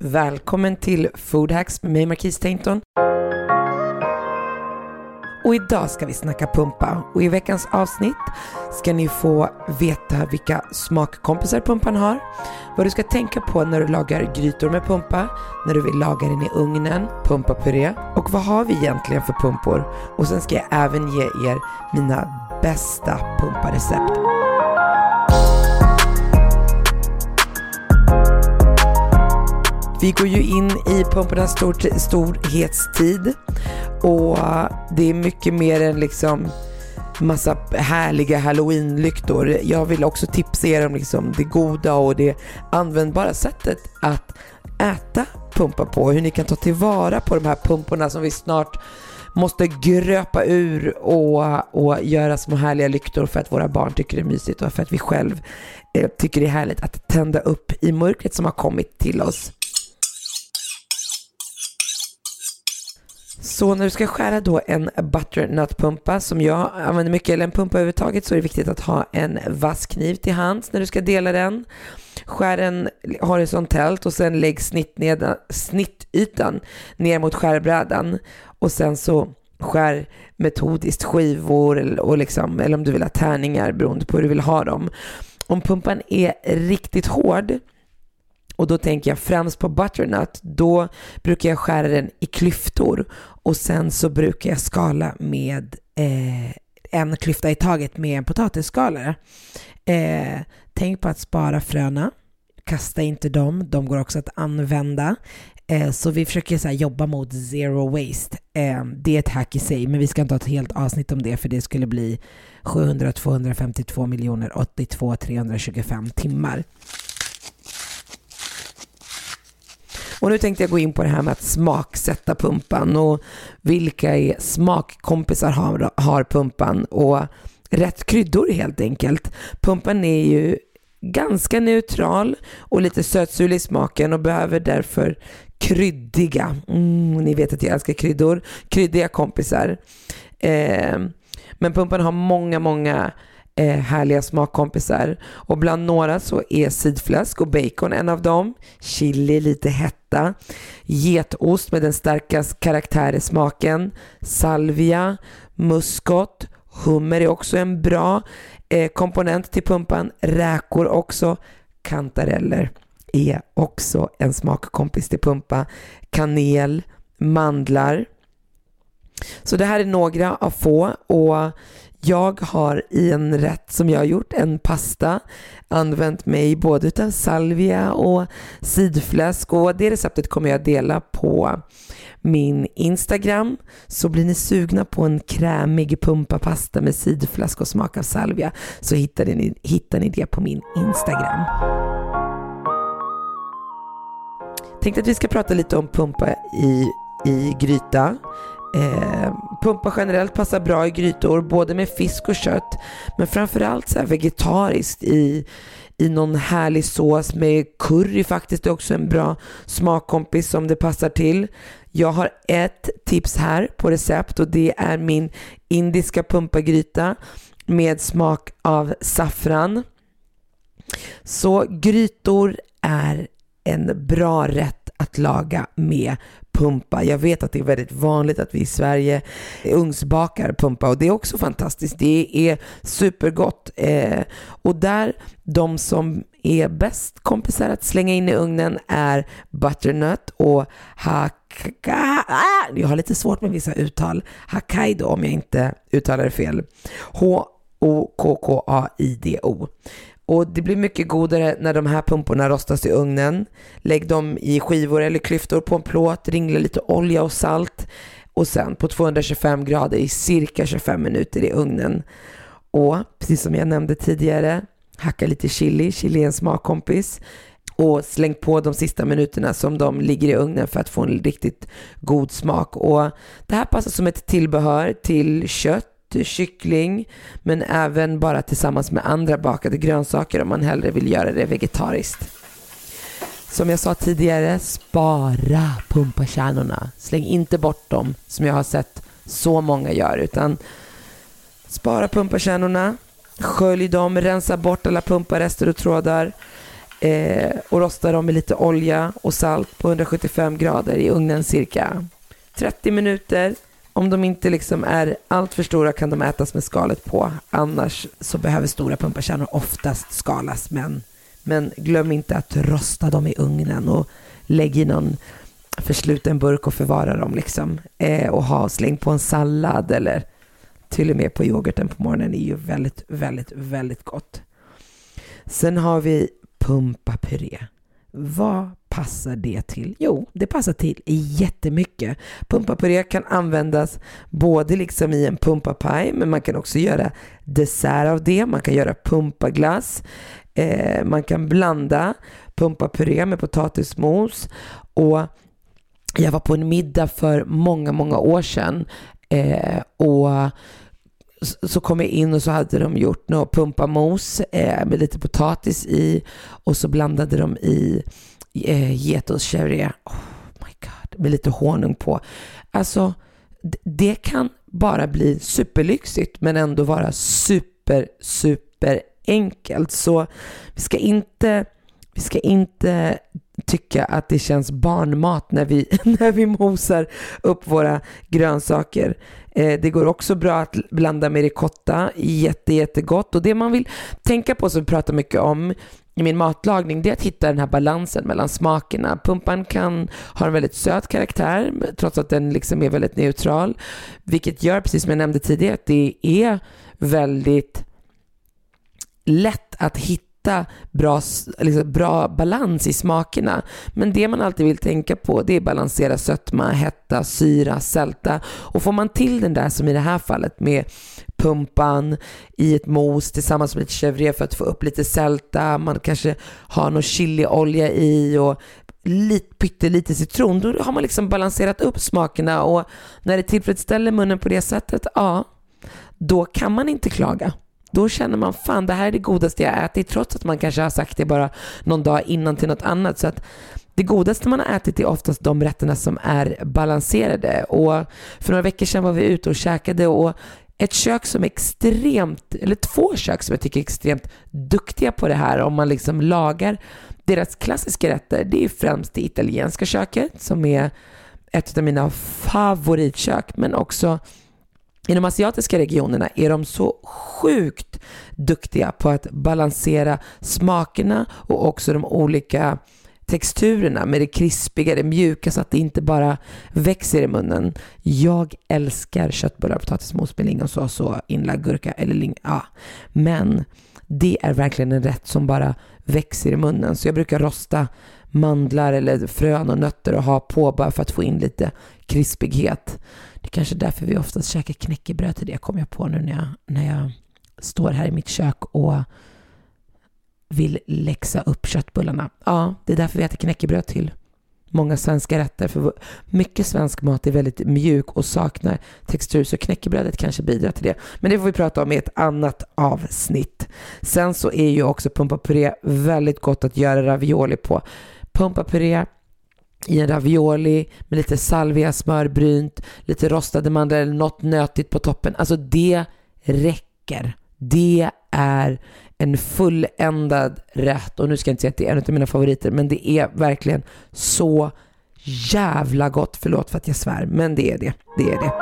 Välkommen till Food Hacks med mig Marquise Tainton. Och idag ska vi snacka pumpa och i veckans avsnitt ska ni få veta vilka smakkompisar pumpan har, vad du ska tänka på när du lagar grytor med pumpa, när du vill laga den i ugnen, pumpapuré och vad har vi egentligen för pumpor? Och sen ska jag även ge er mina bästa pumparecept. Vi går ju in i pumpornas stor, storhetstid och eh, det är mycket mer än liksom massa härliga halloweenlyktor. Jag vill också tipsa er om liksom det goda och det användbara sättet att äta pumpa på. Hur ni kan ta tillvara på de här pumporna som vi snart måste gröpa ur och, och göra små härliga lyktor för att våra barn tycker det är mysigt och för att vi själv eh, tycker det är härligt att tända upp i mörkret som har kommit till oss. Så när du ska skära då en butternut-pumpa som jag använder mycket, eller en pumpa överhuvudtaget, så är det viktigt att ha en vass kniv till hands när du ska dela den. Skär den horisontellt och sen lägg snittned, snittytan ner mot skärbrädan och sen så skär metodiskt skivor och liksom, eller om du vill ha tärningar beroende på hur du vill ha dem. Om pumpan är riktigt hård och då tänker jag främst på butternut. Då brukar jag skära den i klyftor och sen så brukar jag skala med eh, en klyfta i taget med en potatisskalare. Eh, tänk på att spara fröna. Kasta inte dem, de går också att använda. Eh, så vi försöker så jobba mot zero waste. Eh, det är ett hack i sig, men vi ska inte ha ett helt avsnitt om det för det skulle bli 700 252 miljoner 82 325 timmar. Och nu tänkte jag gå in på det här med att smaksätta pumpan och vilka är smakkompisar har, har pumpan och rätt kryddor helt enkelt. Pumpan är ju ganska neutral och lite sötsurlig i smaken och behöver därför kryddiga, mm, ni vet att jag älskar kryddor, kryddiga kompisar. Eh, men pumpan har många, många Eh, härliga smakkompisar. Och bland några så är sidfläsk och bacon en av dem. Chili, lite hetta. Getost med den starkaste karaktär i smaken. Salvia, muskot, hummer är också en bra eh, komponent till pumpan. Räkor också. Kantareller är också en smakkompis till pumpa. Kanel, mandlar. Så det här är några av få och jag har i en rätt som jag har gjort, en pasta, använt mig både av salvia och sidfläsk och det receptet kommer jag dela på min Instagram. Så blir ni sugna på en krämig pumpapasta med sidfläsk och smak av salvia så hittar ni, hittar ni det på min Instagram. Tänkte att vi ska prata lite om pumpa i, i gryta. Eh, pumpa generellt passar bra i grytor, både med fisk och kött. Men framförallt så här vegetariskt i, i någon härlig sås med curry faktiskt. Det är också en bra smakkompis som det passar till. Jag har ett tips här på recept och det är min indiska pumpagryta med smak av saffran. Så grytor är en bra rätt att laga med pumpa. Jag vet att det är väldigt vanligt att vi i Sverige ugnsbakar pumpa och det är också fantastiskt. Det är supergott. Eh, och där, de som är bäst kompisar att slänga in i ugnen är butternut och hakka, ah, jag har lite svårt med vissa uttal. Hokkaido om jag inte uttalar det fel. H-O-K-K-A-I-D-O. Och det blir mycket godare när de här pumporna rostas i ugnen. Lägg dem i skivor eller klyftor på en plåt, ringla lite olja och salt och sen på 225 grader i cirka 25 minuter i ugnen. Och precis som jag nämnde tidigare, hacka lite chili, chili är en smakkompis och släng på de sista minuterna som de ligger i ugnen för att få en riktigt god smak. Och det här passar som ett tillbehör till kött, kyckling, men även bara tillsammans med andra bakade grönsaker om man hellre vill göra det vegetariskt. Som jag sa tidigare, spara pumpakärnorna. Släng inte bort dem som jag har sett så många gör, utan spara pumpakärnorna, skölj dem, rensa bort alla pumparester och trådar eh, och rosta dem med lite olja och salt på 175 grader i ugnen cirka 30 minuter. Om de inte liksom är alltför stora kan de ätas med skalet på. Annars så behöver stora pumpakärnor oftast skalas. Men, men glöm inte att rosta dem i ugnen och lägg i någon försluten burk och förvara dem liksom. Eh, och ha släng på en sallad eller till och med på yoghurten på morgonen är ju väldigt, väldigt, väldigt gott. Sen har vi pumpapuré. Vad passar det till? Jo, det passar till jättemycket. Pumpapuré kan användas både liksom i en pumpapaj, men man kan också göra dessert av det. Man kan göra pumpaglass. Eh, man kan blanda pumpapuré med potatismos. Och jag var på en middag för många, många år sedan eh, och så kom jag in och så hade de gjort något pumpamos eh, med lite potatis i och så blandade de i eh. Oh my god, med lite honung på. Alltså, det kan bara bli superlyxigt men ändå vara super, super enkelt. Så vi ska inte, vi ska inte tycka att det känns barnmat när vi, när vi mosar upp våra grönsaker. Eh, det går också bra att blanda med ricotta, jätte, jättegott. Och det man vill tänka på, som vi pratar mycket om i min matlagning, det är att hitta den här balansen mellan smakerna. Pumpan kan ha en väldigt söt karaktär, trots att den liksom är väldigt neutral. Vilket gör, precis som jag nämnde tidigare, att det är väldigt lätt att hitta bra, liksom bra balans i smakerna. Men det man alltid vill tänka på det är balansera sötma, hetta, syra, sälta. Och får man till den där som i det här fallet med pumpan i ett mos tillsammans med lite chèvre för att få upp lite sälta, man kanske har någon chiliolja i och lite, pyttelite citron, då har man liksom balanserat upp smakerna och när det tillfredsställer munnen på det sättet, ja, då kan man inte klaga. Då känner man fan det här är det godaste jag ätit trots att man kanske har sagt det bara någon dag innan till något annat. Så att det godaste man har ätit är oftast de rätterna som är balanserade. Och för några veckor sedan var vi ute och käkade och ett kök som är extremt, eller två kök som jag tycker är extremt duktiga på det här om man liksom lagar deras klassiska rätter. Det är främst det italienska köket som är ett av mina favoritkök men också i de asiatiska regionerna är de så sjukt duktiga på att balansera smakerna och också de olika texturerna med det krispiga, det mjuka så att det inte bara växer i munnen. Jag älskar köttbullar, potatismos med lingonsås och inlagd gurka eller ling ja. Men det är verkligen en rätt som bara växer i munnen. Så jag brukar rosta mandlar eller frön och nötter och ha på bara för att få in lite krispighet. Det är kanske är därför vi oftast käkar knäckebröd till det, kommer jag på nu när jag, när jag står här i mitt kök och vill läxa upp köttbullarna. Ja, det är därför vi äter knäckebröd till många svenska rätter. För mycket svensk mat är väldigt mjuk och saknar textur, så knäckebrödet kanske bidrar till det. Men det får vi prata om i ett annat avsnitt. Sen så är ju också pumpapuré väldigt gott att göra ravioli på. Pumpapuré i en ravioli med lite salvia, smörbrynt, lite rostade mandlar eller något nötigt på toppen. Alltså det räcker. Det är en fulländad rätt och nu ska jag inte säga att det är en av mina favoriter men det är verkligen så jävla gott. Förlåt för att jag svär men det är det. Det är det.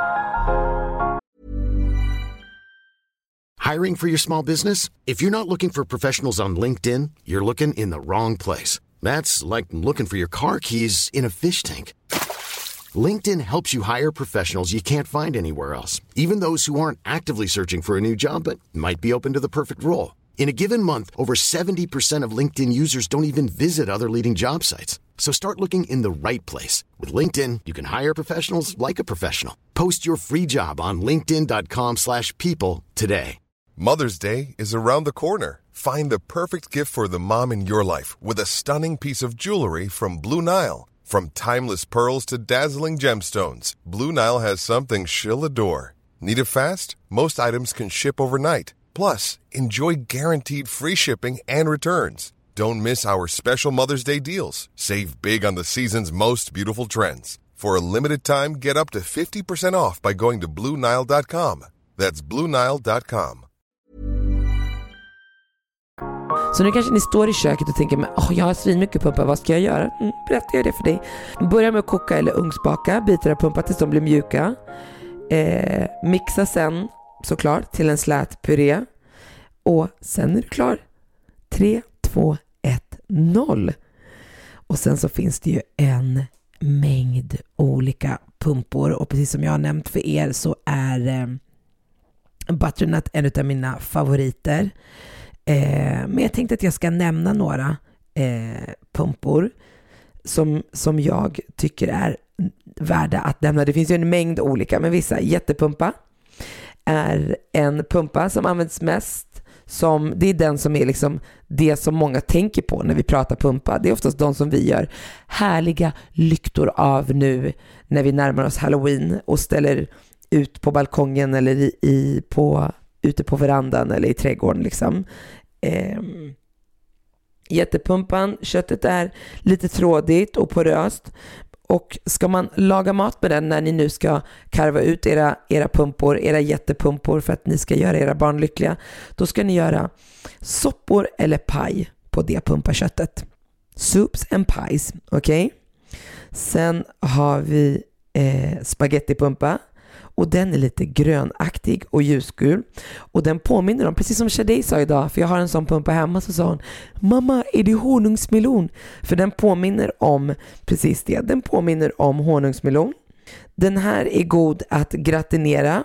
Hiring for your small business? If you're not looking for professionals on LinkedIn you're looking in the wrong place. That's like looking for your car keys in a fish tank. LinkedIn helps you hire professionals you can't find anywhere else, even those who aren't actively searching for a new job but might be open to the perfect role. In a given month, over 70% of LinkedIn users don't even visit other leading job sites. So start looking in the right place. With LinkedIn, you can hire professionals like a professional. Post your free job on linkedin.com slash people today. Mother's Day is around the corner. Find the perfect gift for the mom in your life with a stunning piece of jewelry from Blue Nile. From timeless pearls to dazzling gemstones, Blue Nile has something she'll adore. Need it fast? Most items can ship overnight. Plus, enjoy guaranteed free shipping and returns. Don't miss our special Mother's Day deals. Save big on the season's most beautiful trends. For a limited time, get up to 50% off by going to BlueNile.com. That's BlueNile.com. Så nu kanske ni står i köket och tänker, men, oh, jag har svinmycket pumpa, vad ska jag göra? Mm, berättar jag det för dig. Börja med att koka eller ugnsbaka bitar av pumpa tills de blir mjuka. Eh, mixa sen såklart till en slät puré. Och sen är du klar. 3, 2, 1, 0. Och sen så finns det ju en mängd olika pumpor och precis som jag har nämnt för er så är eh, Butternut en av mina favoriter. Eh, men jag tänkte att jag ska nämna några eh, pumpor som, som jag tycker är värda att nämna. Det finns ju en mängd olika, men vissa. Jättepumpa är en pumpa som används mest som, det är den som är liksom det som många tänker på när vi pratar pumpa. Det är oftast de som vi gör härliga lyktor av nu när vi närmar oss halloween och ställer ut på balkongen eller i, i på, ute på verandan eller i trädgården liksom. Eh, jättepumpan, köttet är lite trådigt och poröst. Och ska man laga mat med den när ni nu ska karva ut era, era pumpor, era jättepumpor för att ni ska göra era barn lyckliga, då ska ni göra soppor eller paj på det pumpaköttet. Soups and pies, okej? Okay? Sen har vi eh, spagettipumpa och den är lite grönaktig och ljusgul och den påminner om, precis som Shadej sa idag, för jag har en sån pumpa hemma, så sa hon Mamma, är det honungsmelon? För den påminner om precis det, den påminner om honungsmelon. Den här är god att gratinera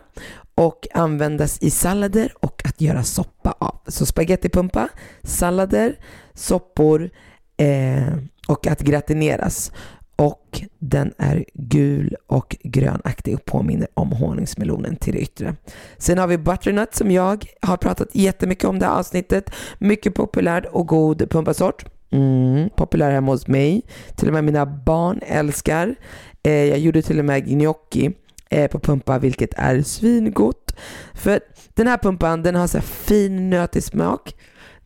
och användas i sallader och att göra soppa av. Så spagettipumpa, sallader, soppor eh, och att gratineras och den är gul och grönaktig och påminner om honungsmelonen till det yttre. Sen har vi butternut som jag har pratat jättemycket om det här avsnittet. Mycket populär och god pumpasort. Mm, populär hemma hos mig. Till och med mina barn älskar. Eh, jag gjorde till och med gnocchi eh, på pumpa vilket är svingott. För den här pumpan den har så fin nötig smak.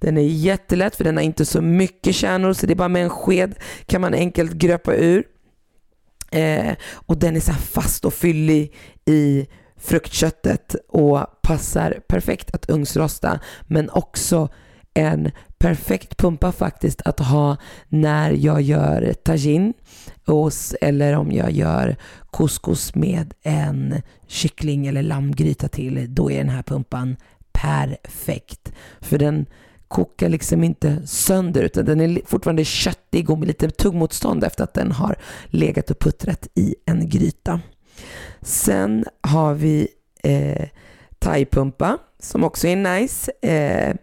Den är jättelätt för den har inte så mycket kärnor så det är bara med en sked kan man enkelt gröpa ur. Eh, och den är så fast och fyllig i fruktköttet och passar perfekt att ugnsrosta men också en perfekt pumpa faktiskt att ha när jag gör tagine eller om jag gör couscous med en kyckling eller lammgryta till. Då är den här pumpan perfekt. För den kokar liksom inte sönder utan den är fortfarande köttig och med lite tuggmotstånd efter att den har legat och puttrat i en gryta. Sen har vi eh, thaipumpa som också är nice. Eh,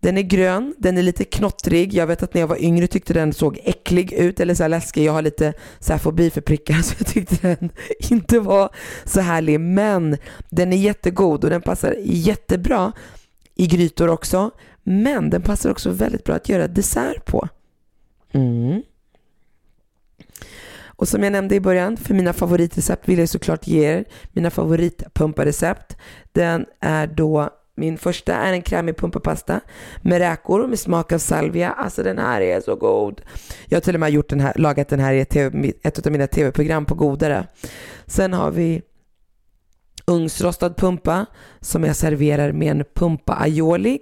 den är grön, den är lite knottrig. Jag vet att när jag var yngre tyckte den såg äcklig ut eller så här läskig. Jag har lite så här fobi för prickar så jag tyckte den inte var så härlig. Men den är jättegod och den passar jättebra i grytor också. Men den passar också väldigt bra att göra dessert på. Mm. Och som jag nämnde i början, för mina favoritrecept vill jag såklart ge er mina favoritpumparecept. Den är då min första är en krämig pumpapasta med räkor med smak av salvia. Alltså den här är så god. Jag har till och med gjort den här, lagat den här i ett, TV, ett av mina tv-program på Godare. Sen har vi ugnsrostad pumpa som jag serverar med en pumpa aioli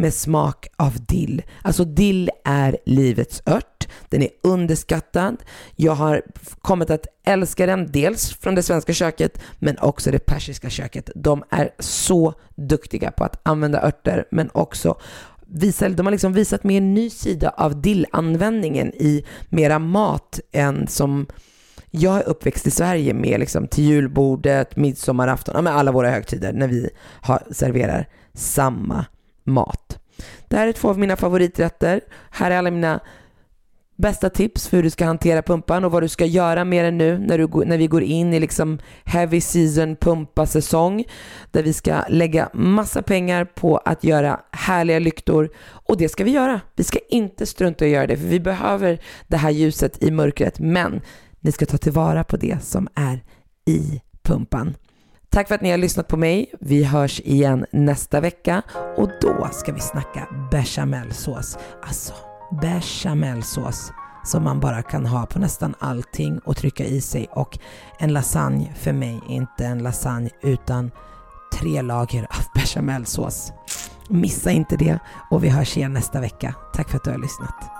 med smak av dill. Alltså dill är livets ört. Den är underskattad. Jag har kommit att älska den, dels från det svenska köket, men också det persiska köket. De är så duktiga på att använda örter, men också visa, de har liksom visat mig en ny sida av dillanvändningen i mera mat än som jag är uppväxt i Sverige med liksom till julbordet, midsommarafton, med alla våra högtider när vi har, serverar samma mat. Det här är två av mina favoriträtter. Här är alla mina bästa tips för hur du ska hantera pumpan och vad du ska göra med den nu när, du, när vi går in i liksom heavy season pumpa-säsong där vi ska lägga massa pengar på att göra härliga lyktor och det ska vi göra. Vi ska inte strunta i att göra det för vi behöver det här ljuset i mörkret men ni ska ta tillvara på det som är i pumpan. Tack för att ni har lyssnat på mig. Vi hörs igen nästa vecka och då ska vi snacka bechamelsås. Alltså bechamelsås som man bara kan ha på nästan allting och trycka i sig och en lasagne för mig är inte en lasagne utan tre lager av bechamelsås. Missa inte det och vi hörs igen nästa vecka. Tack för att du har lyssnat.